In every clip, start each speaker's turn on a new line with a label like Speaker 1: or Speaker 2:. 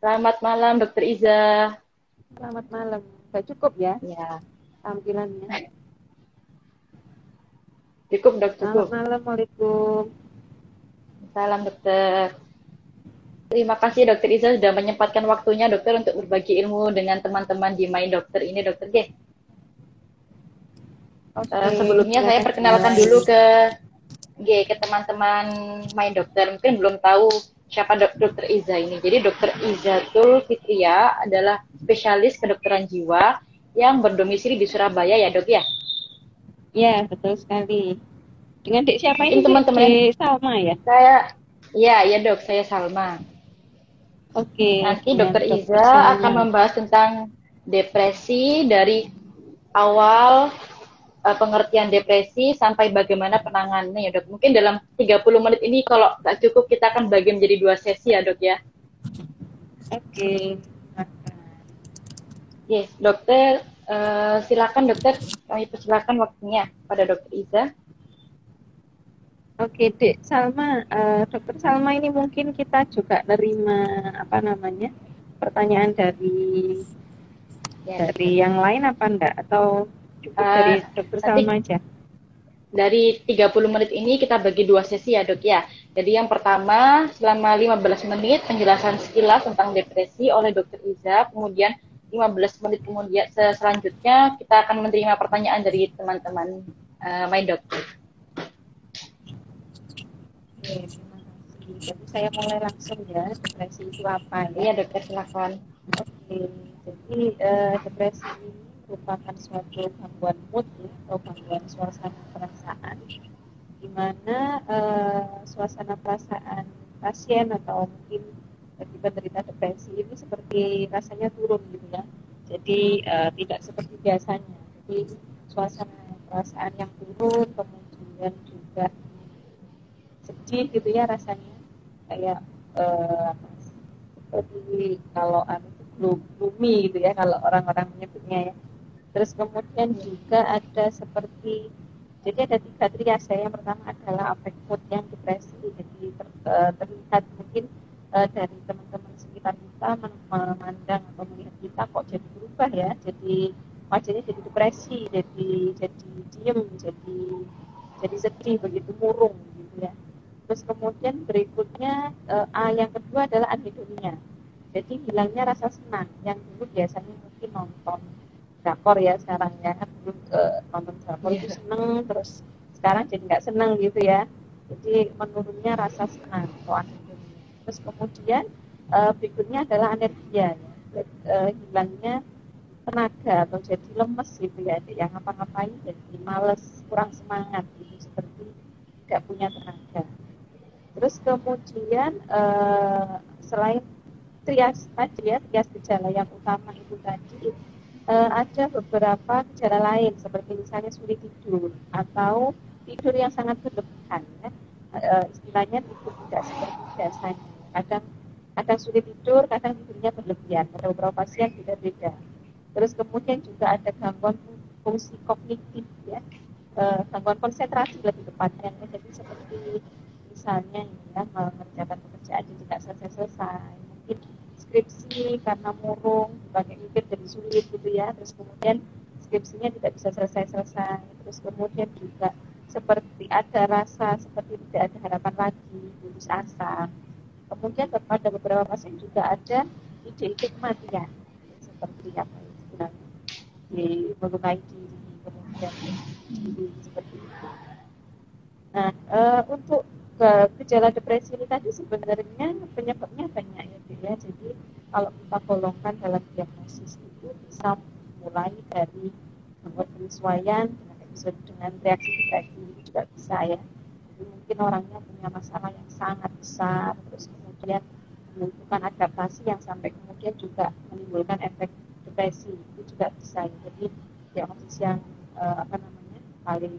Speaker 1: Selamat malam, Dokter Iza.
Speaker 2: Selamat malam. Sudah cukup ya?
Speaker 1: Ya.
Speaker 2: Tampilannya.
Speaker 1: Cukup, dok, cukup.
Speaker 2: Selamat malam, Assalamualaikum.
Speaker 1: Salam, dokter. Terima kasih Dokter Iza sudah menyempatkan waktunya dokter untuk berbagi ilmu dengan teman-teman di Main Dokter ini, Dokter G. Okay, uh, sebelumnya saya perkenalkan dulu ke G ke teman-teman main dokter mungkin belum tahu siapa dok dokter Iza ini. Jadi dokter Iza Tul Fitria adalah spesialis kedokteran jiwa yang berdomisili di Surabaya ya dok ya?
Speaker 2: Iya betul sekali. Dengan dek siapa ini? Teman-teman Salma ya?
Speaker 1: Saya, ya ya dok, saya Salma.
Speaker 2: Oke. Okay,
Speaker 1: Nanti ya, dokter Iza akan membahas tentang depresi dari awal uh, pengertian depresi sampai bagaimana penanganannya ya dok. Mungkin dalam 30 menit ini kalau tak cukup kita akan bagi menjadi dua sesi ya dok ya.
Speaker 2: Oke. Okay.
Speaker 1: Yes, dokter uh, silakan dokter kami persilakan waktunya pada dokter Iza.
Speaker 2: Oke, Dek Salma, uh, Dokter Salma ini mungkin kita juga nerima apa namanya pertanyaan dari ya. dari yang lain apa enggak atau Cukup uh, dari dokter Salma aja.
Speaker 1: Dari 30 menit ini kita bagi dua sesi ya dok ya. Jadi yang pertama selama 15 menit penjelasan sekilas tentang depresi oleh dokter Iza. Kemudian 15 menit kemudian selanjutnya kita akan menerima pertanyaan dari teman-teman uh, my dokter.
Speaker 2: Oke, terima kasih. Jadi saya mulai langsung ya, depresi itu apa ya?
Speaker 1: Iya dokter silakan.
Speaker 2: Oke, jadi uh, depresi ini merupakan suatu gangguan mood ya, atau gangguan suasana perasaan di mana uh, suasana perasaan pasien atau mungkin bagi penderita depresi ini seperti rasanya turun gitu ya. Jadi uh, tidak seperti biasanya. Jadi suasana perasaan yang turun kemudian juga sedih gitu ya rasanya. Kayak uh, seperti kalau anu gloomy gitu ya kalau orang-orang menyebutnya ya Terus kemudian juga ada seperti jadi ada tiga triase. Yang pertama adalah affect mood yang depresi. Jadi ter, uh, terlihat mungkin uh, dari teman-teman sekitar kita memandang atau melihat kita kok jadi berubah ya. Jadi wajahnya jadi depresi, jadi jadi diem, jadi jadi sedih begitu murung gitu ya. Terus kemudian berikutnya uh, A yang kedua adalah anhedonia. Jadi hilangnya rasa senang yang dulu biasanya mungkin nonton drakor ya sekarang ya. Dulu uh, nonton drakor yeah. itu seneng terus sekarang jadi nggak seneng gitu ya. Jadi menurunnya rasa senang atau anemia terus kemudian uh, berikutnya adalah anergia ya. Uh, hilangnya tenaga atau jadi lemes gitu ya. Yang ngapa-ngapain jadi males kurang semangat gitu. Seperti tidak punya tenaga. Terus kemudian uh, selain trias tadi ya trias gejala yang utama itu tadi uh, ada beberapa gejala lain seperti misalnya sulit tidur atau tidur yang sangat berlebihan ya. Uh, istilahnya tidur tidak seperti biasanya kadang kadang sulit tidur kadang tidurnya berlebihan pada beberapa pasien tidak beda terus kemudian juga ada gangguan fungsi kognitif ya uh, gangguan konsentrasi lebih tepatnya ya. jadi seperti misalnya ya mengerjakan pekerjaan yang tidak selesai-selesai mungkin skripsi karena murung pakai mikir jadi sulit gitu ya. Terus kemudian skripsinya tidak bisa selesai-selesai. Terus kemudian juga seperti ada rasa seperti tidak ada harapan lagi putus asa kemudian pada beberapa pasien juga ada ide-ide kematian. Seperti apa istilahnya di melukai diri kemudian diri seperti itu. Nah e, untuk gejala depresi ini tadi sebenarnya penyebabnya banyak ya ya jadi kalau kita golongkan dalam diagnosis itu bisa mulai dari gangguan penyesuaian dengan episode dengan reaksi depresi itu juga bisa ya jadi mungkin orangnya punya masalah yang sangat besar terus kemudian membutuhkan adaptasi yang sampai kemudian juga menimbulkan efek depresi itu juga bisa ya. jadi diagnosis yang uh, apa namanya paling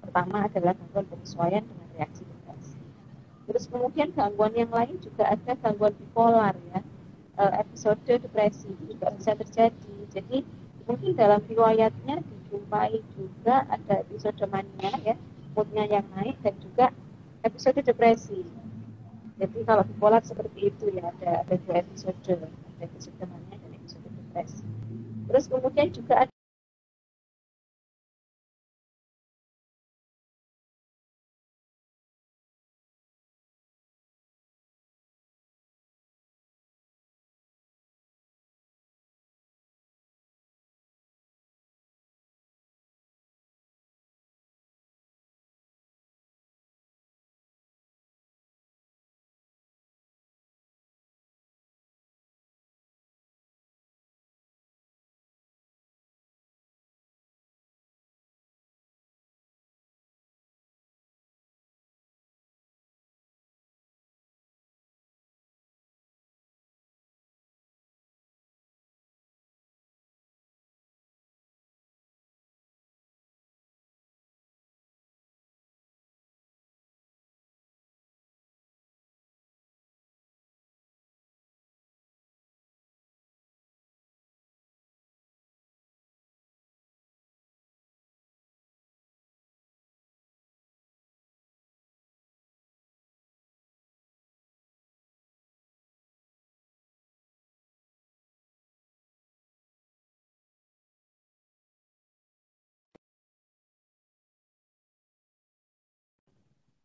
Speaker 2: pertama adalah gangguan penyesuaian dengan reaksi Terus kemudian gangguan yang lain juga ada gangguan bipolar ya. E, episode depresi juga bisa terjadi. Jadi mungkin dalam riwayatnya dijumpai juga ada episode mania ya, moodnya yang naik dan juga episode depresi. Jadi kalau bipolar seperti itu ya ada ada dua episode, ada episode mania dan episode depresi. Terus kemudian juga ada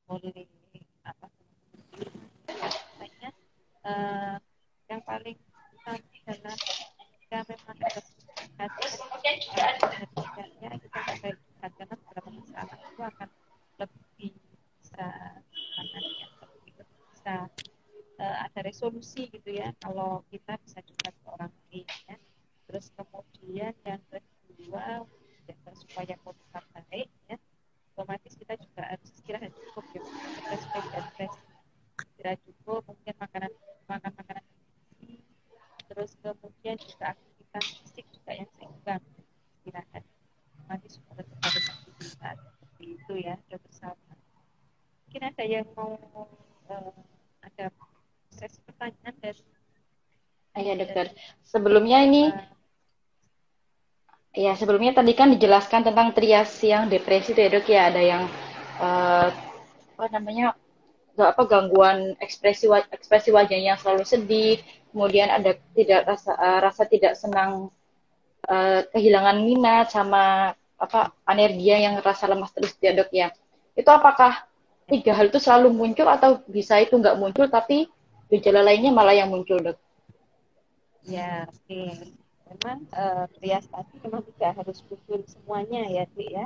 Speaker 2: boleh apa namanya uh, yang paling utama adalah jika memang ada tidaknya kita sampai karena beberapa masalah itu akan lebih bisa ya, lebih bisa uh, ada resolusi gitu ya kalau kita bisa juga ke orang lain ya terus kemudian yang kedua supaya kita baik ya otomatis kita juga harus istirahat cukup ya kita supaya tidak stres istirahat cukup mungkin makanan makan makanan gizi terus kemudian juga aktivitas fisik juga yang seimbang istirahat otomatis juga tetap harus aktivitas seperti itu ya sudah bersama mungkin ada yang mau uh, ada sesi pertanyaan dari
Speaker 1: Iya dokter. Sebelumnya ini Ya, sebelumnya tadi kan dijelaskan tentang trias yang depresi itu ya dok ya, ada yang uh, apa namanya apa gangguan ekspresi ekspresi wajah yang selalu sedih, kemudian ada tidak rasa uh, rasa tidak senang uh, kehilangan minat sama apa anergia yang rasa lemas terus ya dok ya. Itu apakah tiga hal itu selalu muncul atau bisa itu nggak muncul tapi gejala lainnya malah yang muncul dok?
Speaker 2: Ya, oke. Okay memang uh, trias tadi memang tidak harus muncul semuanya ya Dek ya.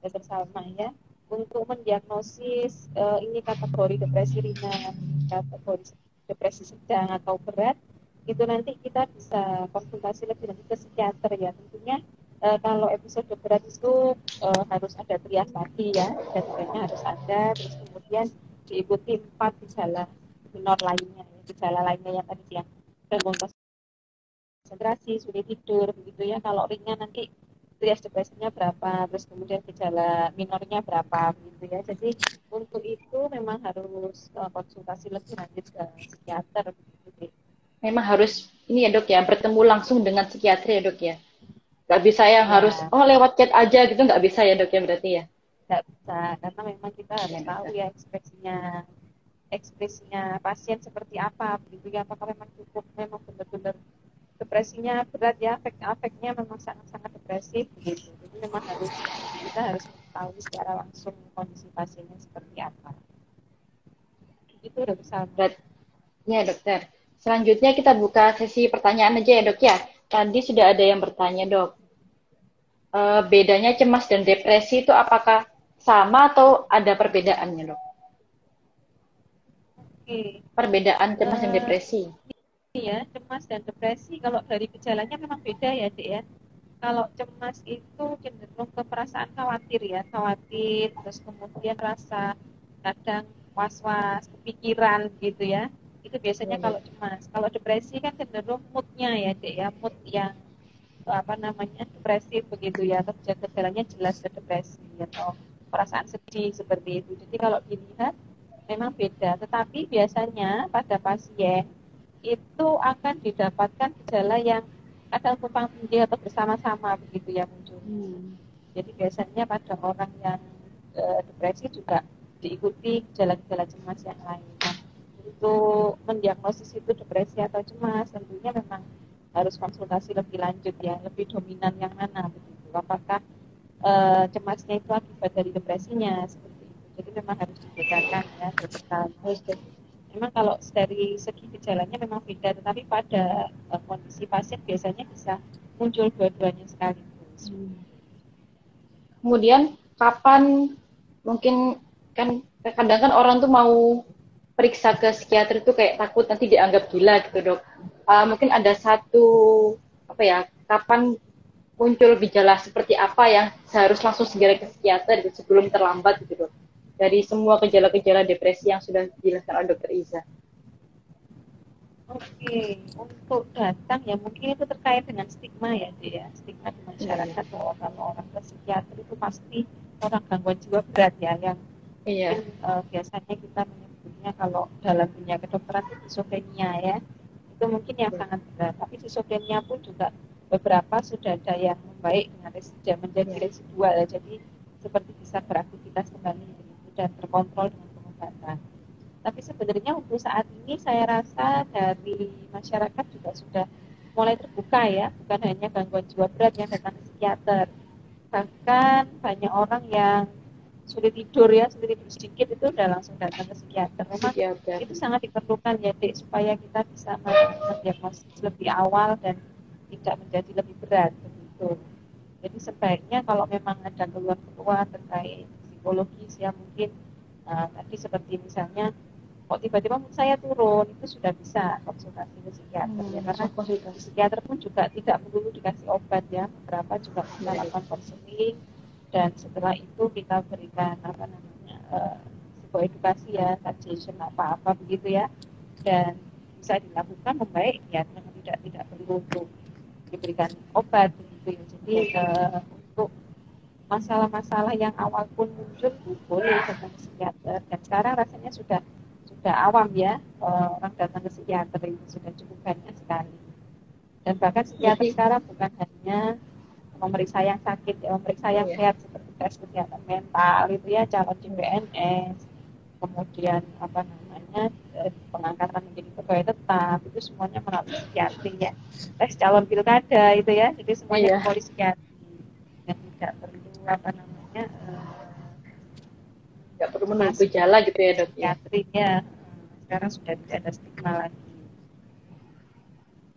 Speaker 2: Ya bersama ya. Untuk mendiagnosis uh, ini kategori depresi ringan kategori depresi sedang atau berat itu nanti kita bisa konsultasi lebih lanjut ke psikiater ya. Tentunya uh, kalau episode berat itu uh, harus ada trias tadi ya. Dan tidaknya harus ada terus kemudian diikuti empat gejala minor lainnya ya, gejala lainnya yang tadi yang gangguan konsentrasi, sulit tidur, begitu ya. Kalau ringan nanti trias depresinya berapa, terus kemudian gejala minornya berapa, begitu ya. Jadi untuk itu memang harus uh, konsultasi lebih lanjut ke psikiater, begitu.
Speaker 1: Memang harus ini ya dok ya, bertemu langsung dengan psikiater ya dok ya. Gak bisa yang ya. harus, oh lewat chat aja gitu, nggak bisa ya dok ya berarti ya?
Speaker 2: Nggak bisa, karena memang kita harus ya, tahu ya ekspresinya ekspresinya pasien seperti apa begitu ya apakah memang cukup memang benar-benar depresinya berat ya efek efeknya memang sangat-sangat depresif begitu jadi memang harus kita harus tahu secara langsung kondisi pasiennya seperti apa. Itu udah besar
Speaker 1: ya dokter. Selanjutnya kita buka sesi pertanyaan aja ya dok ya. Tadi sudah ada yang bertanya dok. E, bedanya cemas dan depresi itu apakah sama atau ada perbedaannya dok? Oke. perbedaan cemas uh, dan eh, depresi
Speaker 2: ya cemas dan depresi. Kalau dari gejalanya memang beda ya dek ya. Kalau cemas itu cenderung ke perasaan khawatir ya khawatir terus kemudian rasa kadang was-was kepikiran gitu ya. Itu biasanya hmm. kalau cemas. Kalau depresi kan cenderung moodnya ya dek ya. Mood yang apa namanya depresif begitu ya. Atau gejalanya jelas ke depresi atau perasaan sedih seperti itu. Jadi kalau dilihat memang beda. Tetapi biasanya pada pasien itu akan didapatkan gejala yang kadang tumpang tindih atau bersama-sama begitu ya muncul. Hmm. Jadi biasanya pada orang yang e, depresi juga diikuti gejala-gejala cemas yang lain. Nah, untuk mendiagnosis itu depresi atau cemas tentunya memang harus konsultasi lebih lanjut ya lebih dominan yang mana begitu apakah e, cemasnya itu akibat dari depresinya seperti itu jadi memang harus dibedakan ya harus memang kalau dari segi gejalanya memang beda tetapi pada e, kondisi pasien biasanya bisa muncul dua-duanya sekaligus hmm.
Speaker 1: kemudian kapan mungkin kan kadang kan orang tuh mau periksa ke psikiater itu kayak takut nanti dianggap gila gitu dok. Uh, mungkin ada satu apa ya kapan muncul gejala seperti apa yang seharus langsung segera ke psikiater gitu, sebelum terlambat gitu dok. Dari semua gejala-gejala depresi yang sudah dijelaskan oleh dokter Iza.
Speaker 2: Oke, untuk datang ya mungkin itu terkait dengan stigma ya, ya. stigma di masyarakat iya. bahwa kalau orang ke psikiater itu pasti orang gangguan jiwa berat ya, yang iya. mungkin, uh, biasanya kita menyebutnya kalau dalam dunia kedokteran itu ya itu mungkin yang iya. sangat berat tapi schizophrenia pun juga beberapa sudah ada yang membaik dengan residual menjadi iya. residual ya. jadi seperti bisa beraktivitas kembali dan terkontrol dengan pengobatan. Tapi sebenarnya untuk saat ini saya rasa dari masyarakat juga sudah mulai terbuka ya bukan hanya gangguan jiwa berat yang datang ke psikiater. Bahkan banyak orang yang sulit tidur ya sulit tidur sedikit itu udah langsung datang ke psikiater. Memang psikiater. itu sangat diperlukan ya dek supaya kita bisa mendiagnosis lebih awal dan tidak menjadi lebih berat begitu. Jadi sebaiknya kalau memang ada keluhan-keluhan terkait psikologis ya mungkin. Uh, tadi seperti misalnya kok tiba-tiba saya turun itu sudah bisa konsultasi ke psikiater hmm, ya karena konsultasi psikiater pun juga tidak perlu dikasih obat ya beberapa juga bisa lakukan konseling. Dan setelah itu kita berikan apa namanya uh, psikoedukasi ya suggestion apa-apa begitu ya. Dan bisa dilakukan membaik ya memang tidak tidak perlu untuk diberikan obat begitu ya. Jadi uh, masalah-masalah yang awal pun muncul boleh datang ke psikiater dan sekarang rasanya sudah sudah awam ya uh, orang datang ke psikiater itu sudah cukup banyak sekali dan bahkan psikiater sekarang bukan hanya memeriksa yang sakit ya memeriksa yang yeah. sehat seperti tes kesehatan mental itu ya calon CPNS kemudian apa namanya eh, pengangkatan menjadi pegawai tetap itu semuanya melalui psikiatri ya tes calon pilkada itu ya jadi semuanya yeah. polisi psikiatri dan tidak perlu apa namanya
Speaker 1: tidak uh, perlu menunggu gejala gitu ya dok
Speaker 2: ya? psikiatrinya sekarang sudah tidak ada stigma lagi.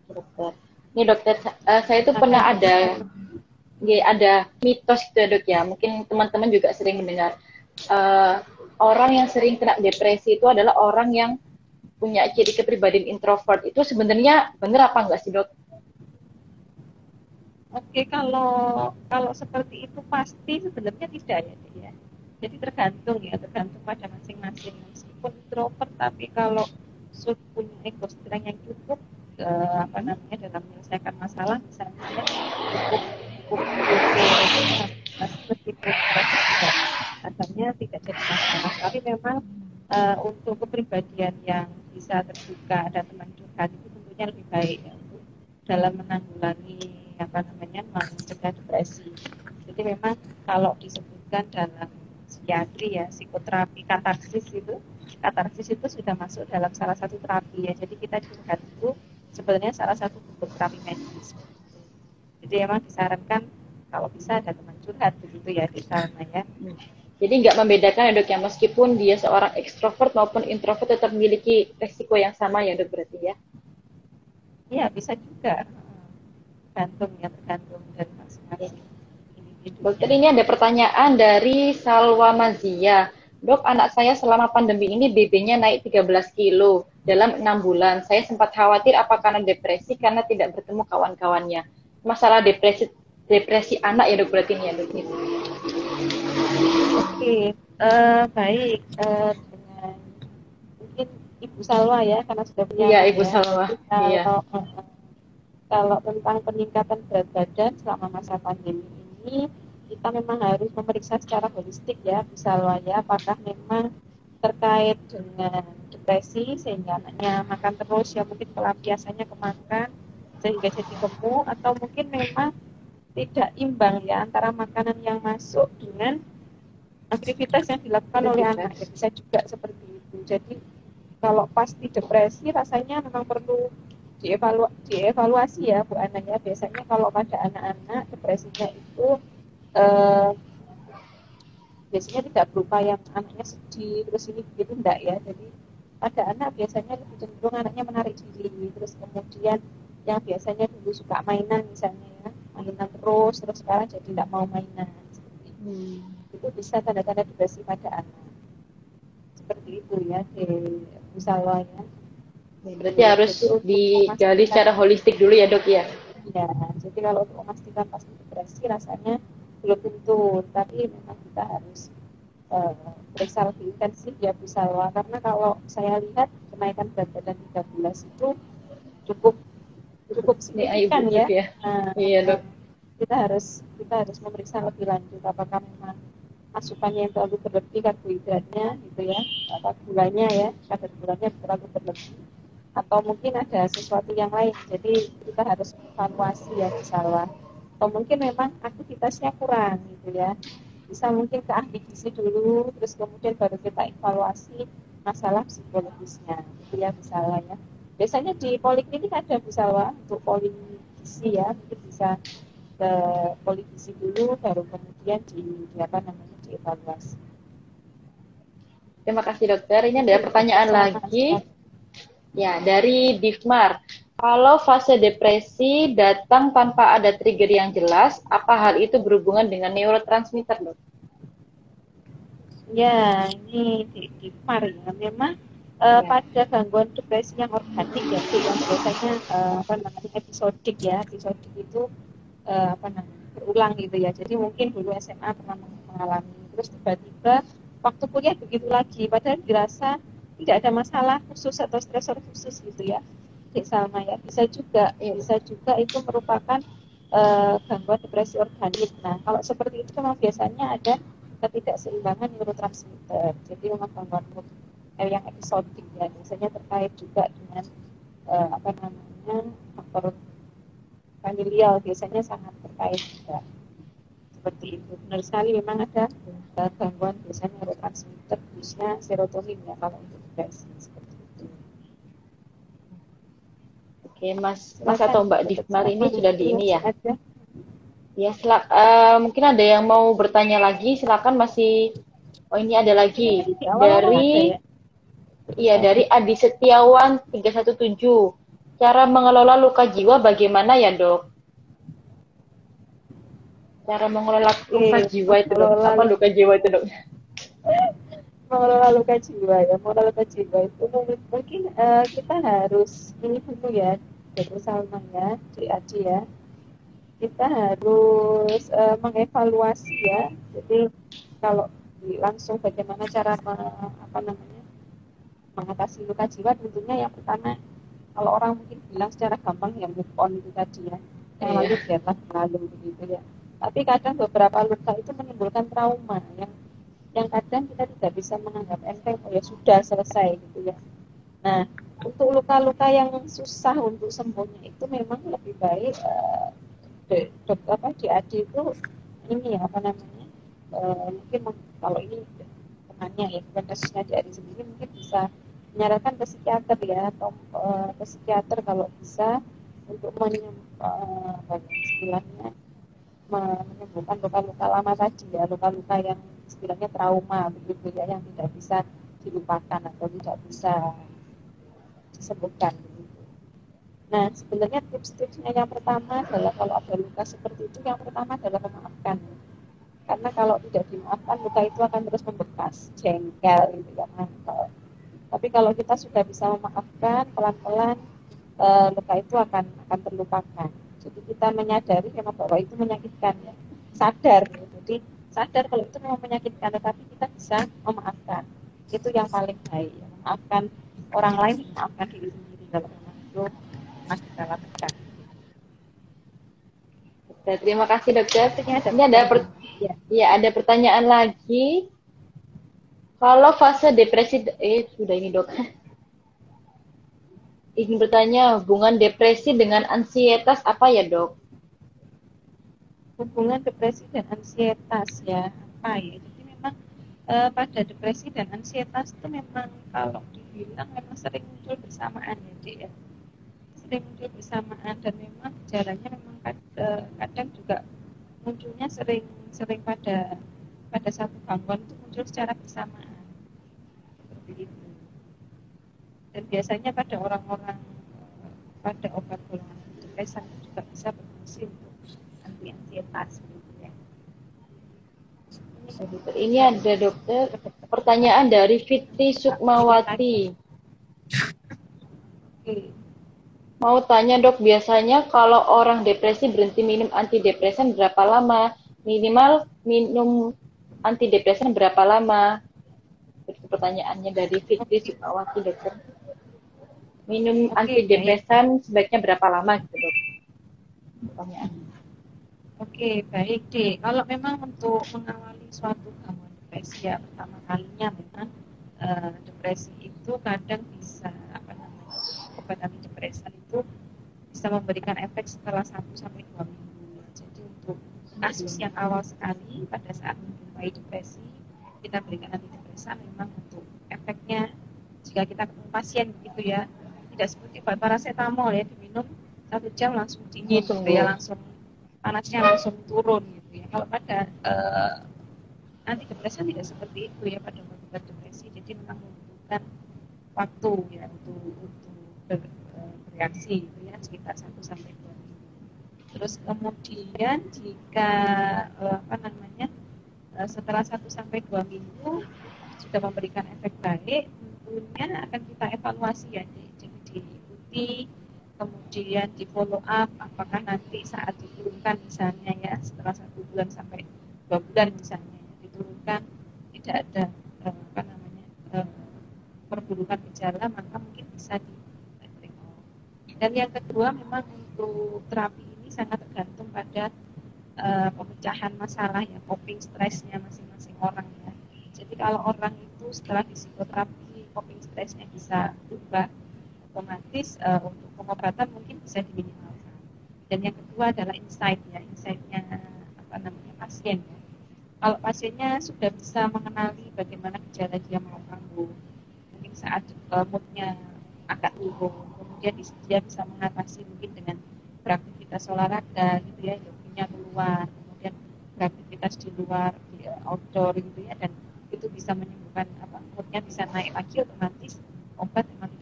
Speaker 1: Dokter. Ini dokter uh, saya itu pernah ada ya, ada mitos gitu ya dok ya. Mungkin teman-teman juga sering mendengar. Uh, orang yang sering kena depresi itu adalah orang yang punya ciri kepribadian introvert. Itu sebenarnya benar apa enggak sih dok?
Speaker 2: Oke kalau kalau seperti itu pasti sebenarnya tidak ya ya. Jadi tergantung ya tergantung pada masing-masing meskipun introvert tapi kalau sudah punya ego strength yang cukup uh, apa namanya dalam menyelesaikan masalah misalnya ya, cukup meskipun asalnya tidak jadi masalah tapi memang uh, untuk kepribadian yang bisa terbuka dan teman curhat itu tentunya lebih baik ya, untuk dalam menanggulangi apa namanya mencegah depresi. Jadi memang kalau disebutkan dalam psikiatri ya psikoterapi katarsis itu katarsis itu sudah masuk dalam salah satu terapi ya. Jadi kita curhat itu sebenarnya salah satu bentuk terapi medis. Jadi emang disarankan kalau bisa ada teman curhat begitu ya di sana ya. Hmm.
Speaker 1: jadi nggak membedakan ya dok ya meskipun dia seorang ekstrovert maupun introvert tetap memiliki resiko yang sama ya dok berarti ya?
Speaker 2: Iya bisa juga tergantung ya tergantung dari masing-masing
Speaker 1: Dokter ini ada pertanyaan dari Salwa Mazia. Dok, anak saya selama pandemi ini BB-nya naik 13 kilo dalam enam bulan. Saya sempat khawatir apa karena depresi karena tidak bertemu kawan-kawannya masalah depresi depresi anak ya dok berarti ini ya dok
Speaker 2: Oke, okay. uh, eh, baik uh, dengan mungkin Ibu Salwa ya karena sudah punya.
Speaker 1: Iya Ibu ya. Salwa. Iya.
Speaker 2: Uh, kalau tentang peningkatan berat badan selama masa pandemi ini kita memang harus memeriksa secara holistik ya Bu Salwa ya apakah memang terkait dengan depresi sehingga anaknya makan terus ya mungkin pelampiasannya kemakan sehingga jadi gemuk atau mungkin memang tidak imbang ya antara makanan yang masuk dengan aktivitas yang dilakukan oleh anak. Ya, bisa juga seperti itu. Jadi kalau pasti depresi rasanya memang perlu dievalu dievaluasi ya Bu Ana ya. Biasanya kalau pada anak-anak depresinya itu eh, biasanya tidak berupa yang anaknya sedih terus ini begitu enggak ya. Jadi pada anak biasanya lebih cenderung anaknya menarik diri terus kemudian yang biasanya dulu suka mainan misalnya ya mainan terus terus sekarang jadi tidak mau mainan seperti. Hmm. itu bisa tanda-tanda depresi pada anak seperti itu ya di misalnya ya.
Speaker 1: Berarti jadi, harus digali secara holistik dulu ya dok ya?
Speaker 2: Ya, jadi kalau untuk memastikan pasti depresi rasanya belum tentu, tapi memang kita harus uh, periksa lebih intensif ya Bu Salwa, karena kalau saya lihat kenaikan berat badan 13 itu cukup cukup signifikan ya. ya. Nah, iya dok. Kita harus kita harus memeriksa lebih lanjut apakah memang asupannya yang terlalu berlebih karbohidratnya gitu ya atau gulanya ya kadar gulanya terlalu berlebih atau mungkin ada sesuatu yang lain jadi kita harus evaluasi ya misalnya atau mungkin memang aktivitasnya kurang gitu ya bisa mungkin ke ahli gizi dulu terus kemudian baru kita evaluasi masalah psikologisnya gitu ya misalnya ya biasanya di poliklinik ada misalnya untuk poligisi ya mungkin bisa ke poligisi dulu baru kemudian di, di apa namanya dievaluasi.
Speaker 1: Terima kasih dokter. Ini ada pertanyaan lagi. Ya, dari Divmar. Kalau fase depresi datang tanpa ada trigger yang jelas, apa hal itu berhubungan dengan neurotransmitter, dok?
Speaker 2: Ya, ini di Divmar ya. Memang uh, ya. pada gangguan depresi yang organik ya, yang biasanya uh, apa namanya episodik ya, episodik itu uh, apa namanya berulang gitu ya. Jadi mungkin dulu SMA pernah mengalami terus tiba-tiba waktu kuliah begitu lagi padahal dirasa tidak ada masalah khusus atau stresor khusus gitu ya sama ya. Bisa juga ya, bisa juga itu merupakan uh, gangguan depresi organik. Nah kalau seperti itu memang biasanya ada ketidakseimbangan neurotransmitter jadi memang gangguan eh, yang episodik ya biasanya terkait juga dengan uh, apa namanya faktor familial biasanya sangat terkait juga. Seperti itu. Benar sekali memang ada uh, gangguan biasanya neurotransmitter khususnya serotonin ya kalau untuk depresi seperti itu.
Speaker 1: Oke, Mas Mas atau Mbak Divmar ini sudah di ini ya. Ya, uh, mungkin ada yang mau bertanya lagi, silakan masih Oh, ini ada lagi dari Iya, dari Adi Setiawan 317. Cara mengelola luka jiwa bagaimana ya, Dok? cara mengelola luka jiwa itu dok apa luka jiwa itu dok
Speaker 2: mengelola luka jiwa ya mengelola luka jiwa itu mungkin uh, kita harus ini dulu ya dari Salma ya Aji ya. Kita harus uh, mengevaluasi ya. Jadi kalau langsung bagaimana cara me, apa namanya mengatasi luka jiwa tentunya yang pertama kalau orang mungkin bilang secara gampang ya move on itu tadi ya. Yang iya. lalu biarlah lalu begitu ya. Tapi kadang beberapa luka itu menimbulkan trauma yang yang kadang kita tidak bisa menganggap enteng oh ya sudah selesai gitu ya. Nah untuk luka-luka yang susah untuk sembuhnya itu memang lebih baik uh, de, de, apa itu ini ya apa namanya uh, mungkin kalau ini temannya ya bukan kasusnya di adi sendiri mungkin bisa menyarankan ke psikiater ya atau uh, ke psikiater kalau bisa untuk menyem, uh, istilahnya menyembuhkan luka-luka lama tadi ya luka-luka yang istilahnya trauma begitu ya yang tidak bisa dilupakan atau tidak bisa disembuhkan begitu. Nah sebenarnya tips-tipsnya yang pertama adalah kalau ada luka seperti itu yang pertama adalah memaafkan karena kalau tidak dimaafkan luka itu akan terus membekas jengkel gitu ya mantel. Tapi kalau kita sudah bisa memaafkan pelan-pelan e, luka itu akan akan terlupakan jadi kita menyadari memang bahwa itu menyakitkan ya sadar ya. jadi sadar kalau itu memang menyakitkan tetapi kita bisa memaafkan itu yang paling baik ya. memaafkan orang lain memaafkan diri sendiri kalau memang itu masih dalam tekan
Speaker 1: terima kasih dokter. Ini ada per ya. ya ada pertanyaan lagi. Kalau fase depresi eh sudah ini dok ingin bertanya hubungan depresi dengan ansietas apa ya dok?
Speaker 2: Hubungan depresi dan ansietas ya apa ya? Jadi memang e, pada depresi dan ansietas itu memang kalau di bilang memang sering muncul bersamaan ya dek ya. Sering muncul bersamaan dan memang gejalanya memang kadang juga munculnya sering sering pada pada satu gangguan itu muncul secara bersamaan. Seperti itu. Dan biasanya pada orang-orang pada obat golongan depresan juga bisa berfungsi anti ansietas gitu.
Speaker 1: Ini ada dokter pertanyaan dari Fitri Sukmawati. Mau tanya dok, biasanya kalau orang depresi berhenti minum antidepresan berapa lama? Minimal minum antidepresan berapa lama? Itu pertanyaannya dari Fitri Sukmawati dokter. Minum okay, antidepresan baik. sebaiknya berapa lama gitu dok?
Speaker 2: Pertanyaan. Oke, baik deh. Kalau memang untuk mengawali suatu gangguan depresi ya pertama kalinya memang uh, depresi itu kadang bisa apa namanya obat antidepresan itu bisa memberikan efek setelah 1 sampai 2 minggu. Jadi untuk kasus yang awal sekali pada saat menjumpai depresi kita berikan antidepresan memang untuk efeknya jika kita ketemu pasien gitu ya tidak seperti paracetamol ya diminum satu jam langsung dingin gitu ya langsung panasnya langsung turun gitu ya. Kalau pada uh, antidepresan tidak seperti itu ya pada obat depresi. Jadi memang membutuhkan waktu ya untuk untuk ber, uh, bereaksi gitu ya sekitar satu sampai dua minggu. Terus kemudian jika uh, apa namanya setelah satu sampai dua minggu sudah memberikan efek baik tentunya akan kita evaluasi ya diikuti kemudian di follow up apakah nanti saat diturunkan misalnya ya setelah satu bulan sampai dua bulan misalnya diturunkan tidak ada eh, apa namanya eh, perburukan gejala maka mungkin bisa di dan yang kedua memang untuk terapi ini sangat tergantung pada uh, pemecahan masalah ya coping stresnya masing-masing orang ya. Jadi kalau orang itu setelah di psikoterapi coping stresnya bisa berubah otomatis uh, untuk pengobatan mungkin bisa diminimalkan. Dan yang kedua adalah insight ya, insightnya apa namanya pasien ya. Kalau pasiennya sudah bisa mengenali bagaimana gejala dia mau kambuh, mungkin saat uh, moodnya agak turun, kemudian dia bisa mengatasi mungkin dengan beraktivitas olahraga gitu ya, yoginya keluar, kemudian beraktivitas di luar, di uh, outdoor gitu ya, dan itu bisa menyembuhkan apa moodnya bisa naik lagi otomatis obat tidak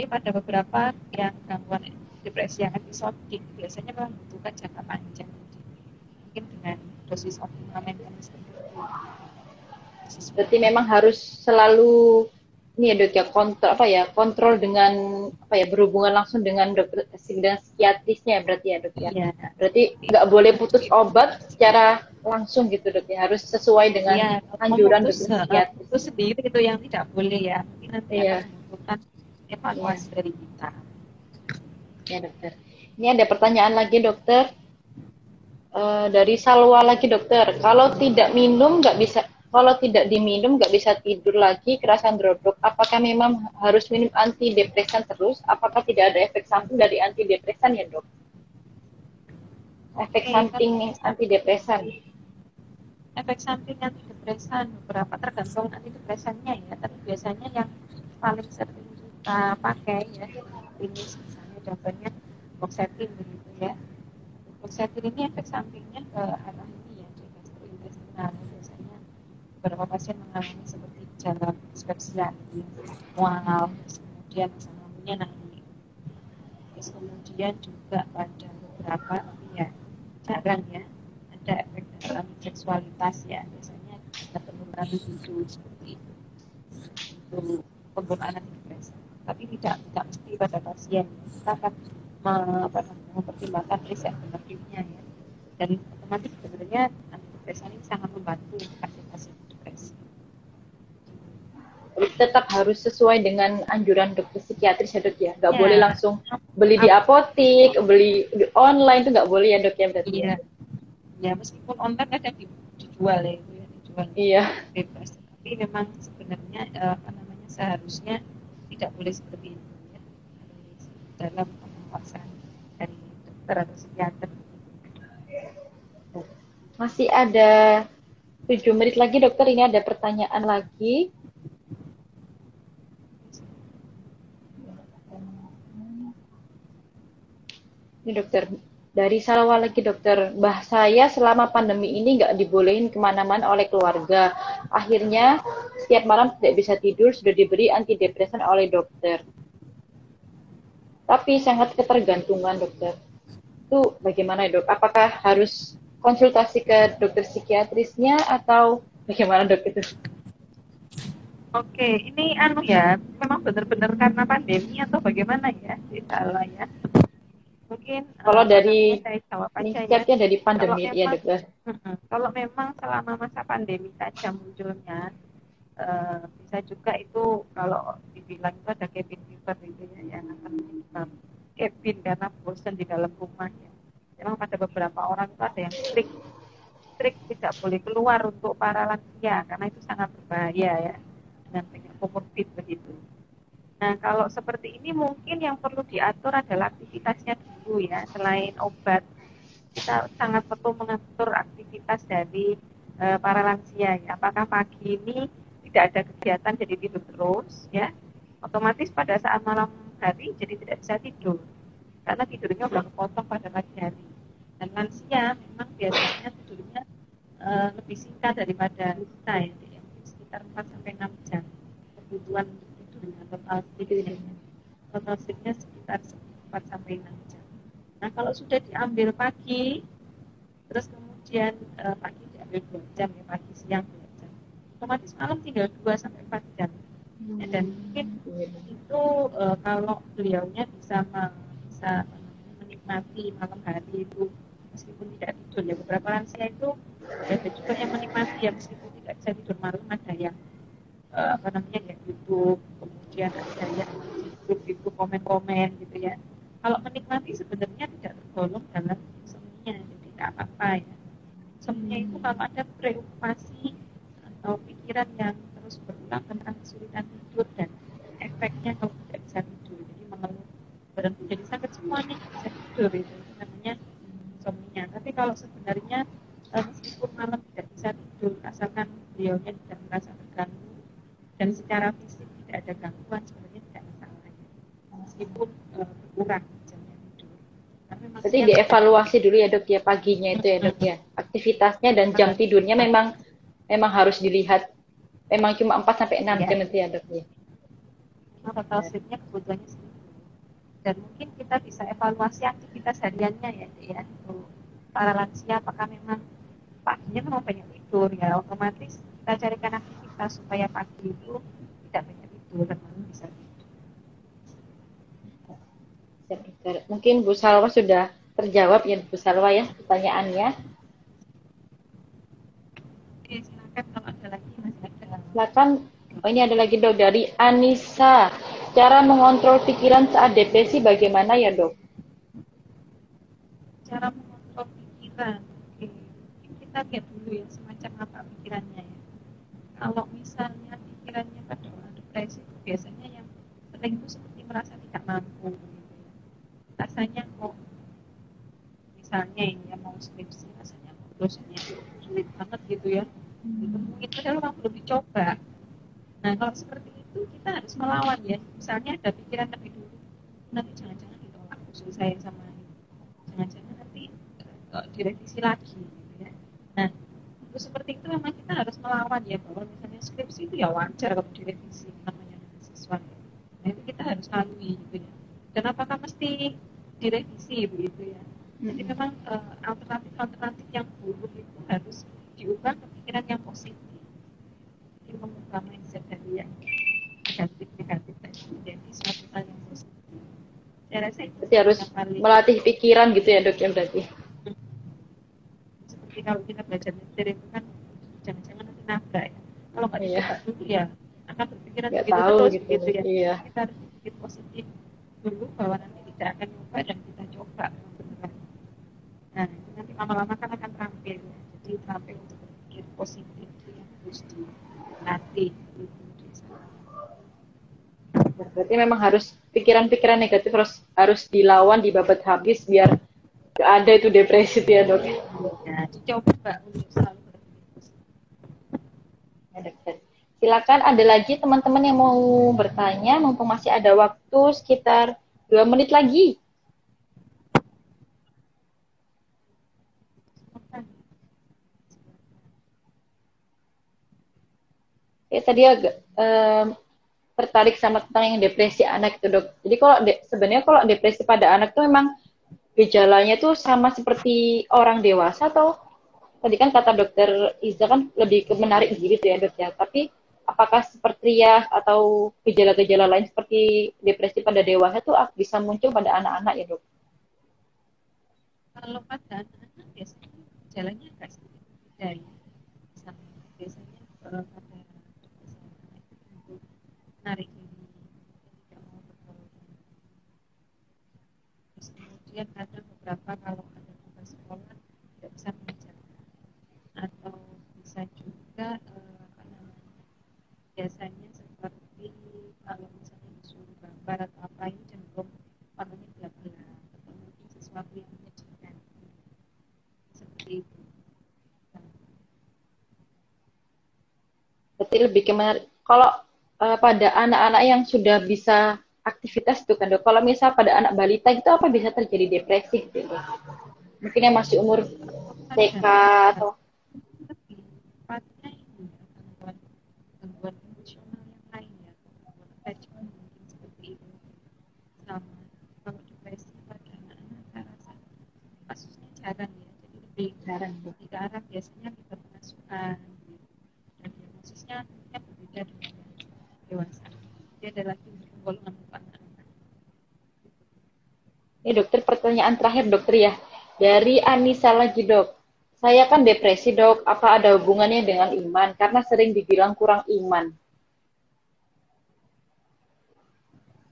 Speaker 2: tapi pada beberapa yang gangguan depresi yang episodik biasanya memang membutuhkan jangka panjang. Mungkin dengan dosis optimal maintenance.
Speaker 1: Berarti memang harus selalu ini ya dok ya kontrol apa ya kontrol dengan apa ya berhubungan langsung dengan dokter dengan psikiatrisnya berarti ya dok ya. ya. Berarti nggak boleh putus obat secara langsung gitu dok ya harus sesuai dengan ya, anjuran dokter psikiatris.
Speaker 2: Itu sendiri itu yang tidak boleh ya. Mungkin nanti ya. akan evaluasi ya. dari kita.
Speaker 1: Ya dokter. Ini ada pertanyaan lagi dokter. Uh, dari Salwa lagi dokter. Kalau tidak minum nggak bisa, kalau tidak diminum nggak bisa tidur lagi, kerasan drodok. Apakah memang harus minum antidepresan terus? Apakah tidak ada efek samping dari antidepresan ya dok? Efek samping antidepresan.
Speaker 2: Efek samping antidepresan beberapa tergantung antidepresannya ya, tapi biasanya yang paling sering kita pakai ya. Ini misalnya contohnya boxetin begitu ya. Boxetin ini efek sampingnya ke arah ini ya di gastrointestinal. Biasanya beberapa pasien mengalami seperti gejala dispepsia gitu mual kemudian asam lambungnya naik. Terus kemudian juga pada beberapa ya jarang ya ada efek dalam seksualitas ya. Biasanya ada penurunan libido seperti itu. Itu penggunaan antidepresan tapi tidak tidak mesti pada pasien. Kita akan me, apa, mempertimbangkan riset benefitnya ya. Dan otomatis sebenarnya antidepresan ini sangat membantu pasien-pasien depresi
Speaker 1: tetap harus sesuai dengan anjuran dokter psikiatris ya dok ya. Nggak ya. boleh langsung beli di apotik beli di online itu nggak boleh ya dok ya berarti.
Speaker 2: Iya. Ya meskipun online ada dijual ya ya dijual.
Speaker 1: Iya.
Speaker 2: Bebas. Tapi memang sebenarnya eh, apa namanya seharusnya tidak boleh seperti itu ya. Harus dalam pengawasan dari dokter atau psikiater.
Speaker 1: Masih ada tujuh menit lagi dokter. Ini ada pertanyaan lagi. Ini dokter dari Salwa lagi dokter, mbah saya selama pandemi ini nggak dibolehin ke mana-mana oleh keluarga. Akhirnya setiap malam tidak bisa tidur, sudah diberi antidepresan oleh dokter. Tapi sangat ketergantungan dokter. Itu bagaimana dok? Apakah harus konsultasi ke dokter psikiatrisnya atau bagaimana dok itu?
Speaker 2: Oke, ini anu ya, memang benar-benar karena pandemi atau bagaimana ya, salah ya.
Speaker 1: Mungkin kalau uh, dari meningkatnya ya. dari pandemi kalau ya dokter.
Speaker 2: Kalau memang selama masa pandemi saja munculnya, uh, bisa juga itu kalau dibilang itu ada cabin fever gitu ya, yang akan menyebabkan cabin karena bosan di dalam rumah ya. Memang pada beberapa orang itu ada yang strict strict tidak boleh keluar untuk para lansia karena itu sangat berbahaya ya dengan penyakit komorbid begitu. Nah, kalau seperti ini mungkin yang perlu diatur adalah aktivitasnya dulu ya. Selain obat, kita sangat perlu mengatur aktivitas dari e, para lansia ya. Apakah pagi ini tidak ada kegiatan jadi tidur terus ya? Otomatis pada saat malam hari jadi tidak bisa tidur karena tidurnya sudah kepotong pada pagi hari. Dan lansia memang biasanya tidurnya e, lebih singkat daripada kita ya sekitar 4 sampai 6 jam kebutuhan tidurnya total tidurnya total sleepnya sekitar 4 sampai 6 jam. Nah kalau sudah diambil pagi terus kemudian uh, pagi diambil 2 jam ya pagi siang 2 jam. Otomatis malam tinggal 2 sampai 4 jam. Ya, dan mungkin itu uh, kalau beliaunya bisa bisa menikmati malam hari itu meskipun tidak tidur. Ya beberapa lansia itu ada juga yang menikmati ya meskipun tidak bisa tidur malam ada yang uh, apa namanya ya YouTube kemudian ada yang YouTube itu komen-komen gitu ya. Kalau menikmati sebenarnya tidak tergolong dalam insomnia jadi tidak apa-apa ya. Insomnia itu kalau ada preokupasi atau pikiran yang terus berulang tentang kesulitan tidur dan efeknya kalau tidak bisa tidur jadi mengeluh badan jadi sakit semua nih bisa tidur itu, namanya insomnia. Tapi kalau sebenarnya uh, meskipun malam tidak bisa tidur asalkan beliaunya tidak merasa terganggu dan secara fisik tidak ada gangguan sebenarnya tidak masalah meskipun uh, berkurang jamnya tidur
Speaker 1: Berarti dievaluasi dulu ya dok ya paginya itu ya dok ya. Aktivitasnya dan jam tidurnya memang memang harus dilihat. Memang cuma 4 sampai enam ya. jam itu ya dok ya.
Speaker 2: Total sleepnya kebutuhannya segitu. Dan mungkin kita bisa evaluasi aktivitas hariannya ya, ya. Untuk para lansia apakah memang paginya memang banyak tidur ya. Otomatis kita carikan aktivitas supaya pagi itu tidak banyak bisa.
Speaker 1: Mungkin Bu Salwa sudah terjawab ya Bu Salwa ya pertanyaannya.
Speaker 2: Oke, silakan kalau ada lagi masih ada.
Speaker 1: Silakan. Oh, ini ada lagi dok dari Anissa. Cara mengontrol pikiran saat depresi bagaimana ya dok?
Speaker 2: Cara mengontrol pikiran kita lihat dulu ya semacam apa pikirannya ya kalau misalnya depresi. Itu biasanya yang sering itu seperti merasa tidak mampu gitu ya. Rasanya kok misalnya ini ya mau skripsi rasanya kok dosennya sulit banget gitu ya. Ditemuin padahal memang belum dicoba. Nah kalau seperti itu kita harus melawan ya. Misalnya ada pikiran tapi dulu nanti jangan-jangan ditolak usul saya sama ini. Jangan-jangan nanti uh, direvisi lagi Nah, untuk seperti itu memang kita harus melawan ya bahwa misalnya skripsi itu ya wajar kalau direvisi namanya mahasiswa. Nah itu kita harus lalui gitu ya. Dan apakah mesti direvisi begitu ya? Jadi hmm. memang uh, alternatif-alternatif yang buruk itu harus diubah ke pikiran yang positif. Jadi mengubah mindset dari yang negatif negatif tadi menjadi suatu hal yang positif.
Speaker 1: Saya rasa itu harus melatih pikiran gitu ya dok ya berarti
Speaker 2: kalau kita belajar nyetir itu kan jangan-jangan nanti nabrak ya. Kalau nggak iya. dicoba dulu ya akan berpikiran
Speaker 1: begitu terus gitu,
Speaker 2: gitu ya.
Speaker 1: iya.
Speaker 2: kita harus berpikir positif dulu bahwa nanti tidak akan nyoba dan kita coba benar nah nanti lama-lama kan akan terampil ya. Jadi terampil untuk berpikir positif itu yang harus dilatih
Speaker 1: berarti memang harus pikiran-pikiran negatif harus harus dilawan dibabat habis biar Gak ada itu depresi ya dok.
Speaker 2: Ya, coba untuk selalu
Speaker 1: Silakan ada lagi teman-teman yang mau bertanya, mumpung masih ada waktu sekitar dua menit lagi. Ya tadi agak um, tertarik sama tentang yang depresi anak itu dok. Jadi kalau de, sebenarnya kalau depresi pada anak itu memang gejalanya tuh sama seperti orang dewasa atau tadi kan kata dokter Iza kan lebih ke menarik diri tuh ya dok ya. Tapi apakah seperti ya atau gejala-gejala lain seperti depresi pada dewasa tuh bisa muncul pada anak-anak ya dok?
Speaker 2: Kalau pada anak-anak biasanya gejalanya agak sedikit dari biasanya pada menarik diri tidak mau bergaul terus kemudian ada beberapa kalau ada tugas sekolah tidak bisa mengerjakan atau bisa juga eh, apa namanya biasanya seperti kalau misalnya disuruh gambar atau apa ini cenderung warnanya gelap-gelap atau mungkin sesuatu yang menyedihkan seperti itu.
Speaker 1: Berarti lebih ke kalau uh, pada anak-anak yang sudah bisa aktivitas itu kan dok. Kalau misal pada anak balita itu apa bisa terjadi depresi gitu? Mungkin yang masih umur TK atau
Speaker 2: jarang ya jadi lebih jarang lebih ke arah biasanya kita pengasuhan dan diagnosisnya berbeda dengan dewasa. Dia ada lagi golongan
Speaker 1: Ini dokter pertanyaan terakhir dokter ya. Dari Anissa lagi dok. Saya kan depresi dok. Apa ada hubungannya dengan iman? Karena sering dibilang kurang iman.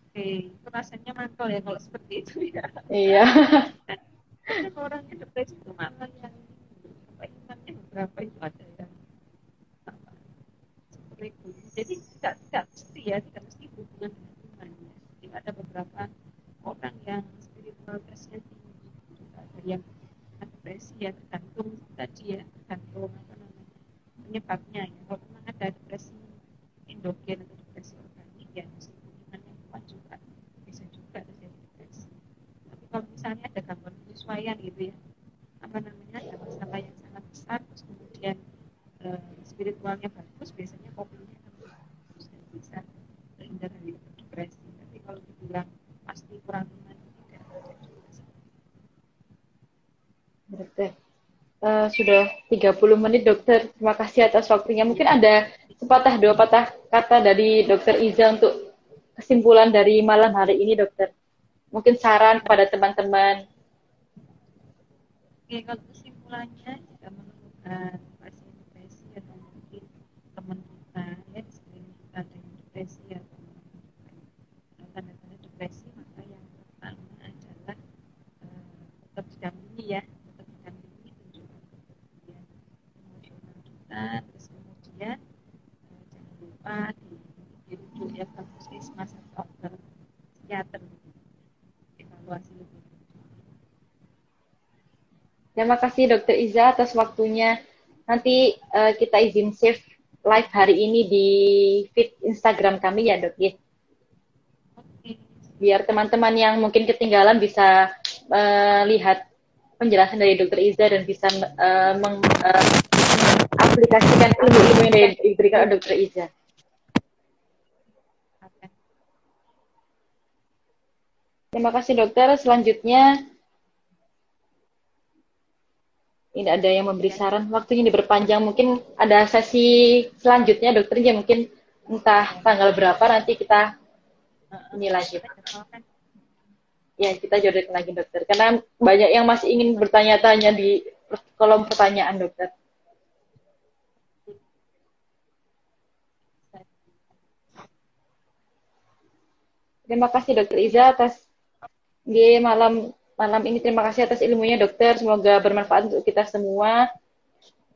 Speaker 2: Oke, itu rasanya mantul ya kalau seperti itu ya.
Speaker 1: Iya.
Speaker 2: Kalau orangnya depresi itu malah yang apa imannya beberapa itu ada yang seperti itu jadi tidak tidak mesti ya tidak mesti hubungan dengan iman ya jadi ada beberapa orang yang spiritualitasnya tinggi ada yang depresi ya tergantung tadi ya tergantung apa namanya penyebabnya ya. Kalau memang ada depresi endogen atau depresi organik ya meskipun iman yang kuat juga bisa juga terjadi depresi tapi kalau misalnya ada gangguan penyesuaian gitu ya apa namanya ada masalah yang sangat besar terus kemudian uh, spiritualnya bagus biasanya kopinya bisa terhindar dari depresi tapi kalau dibilang pasti kurang iman tidak
Speaker 1: dokter uh, sudah 30 menit dokter. Terima kasih atas waktunya. Mungkin ada sepatah dua patah kata dari dokter Iza untuk kesimpulan dari malam hari ini dokter. Mungkin saran kepada teman-teman.
Speaker 2: Oke, kalau kesimpulannya jika menemukan pasien depresi atau mungkin teman kita ya depresi atau tanda-tanda depresi maka yang pertama adalah uh, tetap didampingi ya tetap didampingi tunjukkan kemudian emosional kita terus kemudian uh, jangan lupa di dirujuk ya ke puskesmas atau ke psikiater
Speaker 1: Terima kasih Dokter Iza atas waktunya. Nanti uh, kita izin save live hari ini di feed Instagram kami ya dok ya. Biar teman-teman yang mungkin ketinggalan bisa uh, lihat penjelasan dari Dokter Iza dan bisa uh, meng, uh, ilmu-ilmu yang diberikan oleh Dokter Iza. Terima kasih dokter. Selanjutnya ini ada yang memberi saran. Waktunya diperpanjang. Mungkin ada sesi selanjutnya dokter. Ya mungkin entah tanggal berapa nanti kita ini lagi. Ya kita jodohin lagi dokter. Karena banyak yang masih ingin bertanya-tanya di kolom pertanyaan dokter. Terima kasih dokter Iza atas di malam malam ini. Terima kasih atas ilmunya dokter. Semoga bermanfaat untuk kita semua.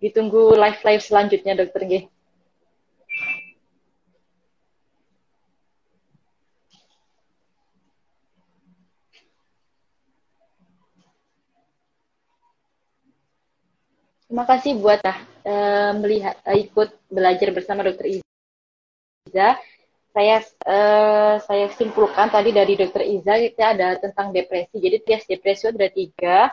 Speaker 1: Ditunggu live-live selanjutnya dokter G. Terima kasih buat uh, melihat uh, ikut belajar bersama Dokter Iza saya uh, saya simpulkan tadi dari dokter Iza itu ada tentang depresi. Jadi tes depresi ada tiga.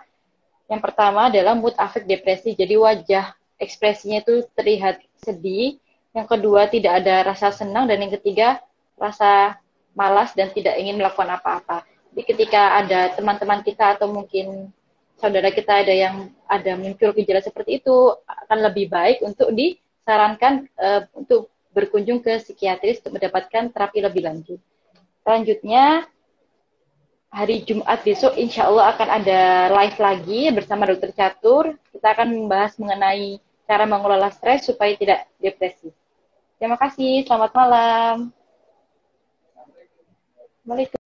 Speaker 1: Yang pertama adalah mood affect depresi. Jadi wajah ekspresinya itu terlihat sedih. yang kedua tidak ada rasa senang, dan yang ketiga rasa malas dan tidak ingin melakukan apa-apa. Jadi ketika ada teman-teman kita atau mungkin saudara kita ada yang ada muncul gejala seperti itu, akan lebih baik untuk disarankan uh, untuk berkunjung ke psikiatris untuk mendapatkan terapi lebih lanjut. Selanjutnya, hari Jumat besok insya Allah akan ada live lagi bersama Dokter Catur. Kita akan membahas mengenai cara mengelola stres supaya tidak depresi. Terima kasih, selamat malam. Assalamualaikum.